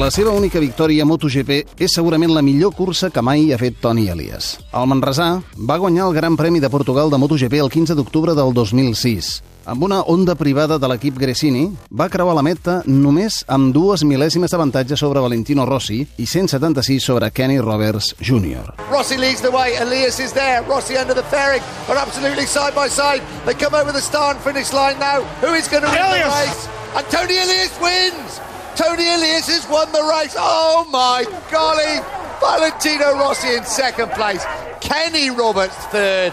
La seva única victòria a MotoGP és segurament la millor cursa que mai ha fet Toni Elias. El Manresà va guanyar el Gran Premi de Portugal de MotoGP el 15 d'octubre del 2006. Amb una onda privada de l'equip Gresini, va creuar la meta només amb dues mil·lèsimes d'avantatge sobre Valentino Rossi i 176 sobre Kenny Roberts Jr. Rossi leads the way. Elias is there. Rossi under the fairing, but absolutely side by side. They come over the start and finish line now. Who is going to win Elias. the race? And Tony Elias wins. Tony Elias has won the race. Oh my golly! Valentino Rossi in second place. Kenny Roberts third.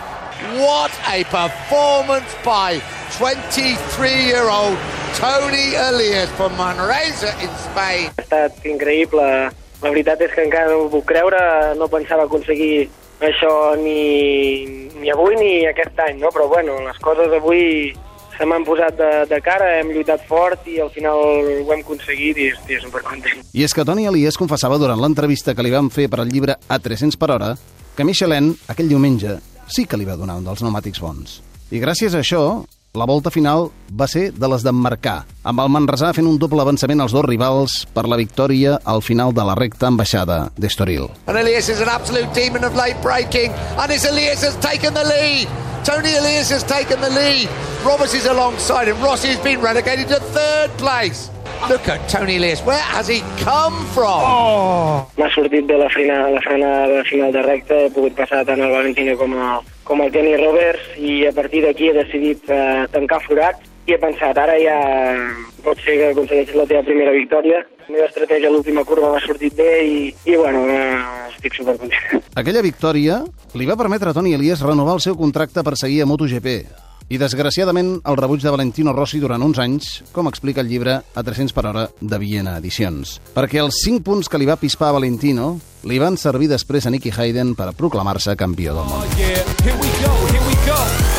What a performance by 23-year-old Tony Elias from Manresa in Spain. Ha estat increïble. La veritat és que encara no ho puc creure, no pensava aconseguir això ni, ni avui ni aquest any, no? però bueno, les coses avui se m'han posat de, de cara, hem lluitat fort i al final ho hem aconseguit i estic supercontent. I és que Toni Elias confessava durant l'entrevista que li van fer per al llibre A 300 per hora que Michelin, aquell diumenge, sí que li va donar un dels pneumàtics bons. I gràcies a això, la volta final va ser de les d'emmarcar, amb el Manresà fent un doble avançament als dos rivals per la victòria al final de la recta ambaixada d'Estoril. And Elias is an absolute demon of late braking. And it's Elias has taken the lead. Tony Elias has taken the lead. Roberts is alongside him. Rossi has been relegated to third place. Look at Tony Elias. Where has he come from? M'ha sortit bé la frenada, la frenada de final de recta, he pogut passar tant el Valentino com el, com el Kenny Roberts i a partir d'aquí he decidit eh, tancar forat i he pensat, ara ja pot ser que aconsegueixis la teva primera victòria. La meva estratègia a l'última curva m'ha sortit bé i, i bueno, eh, estic supercontent. Aquella victòria li va permetre a Toni Elias renovar el seu contracte per seguir a MotoGP. I, desgraciadament, el rebuig de Valentino Rossi durant uns anys, com explica el llibre A 300 per hora de Viena Edicions. Perquè els 5 punts que li va pispar a Valentino li van servir després a Nicky Hayden per proclamar-se campió del món. Yeah, here we go, here we go.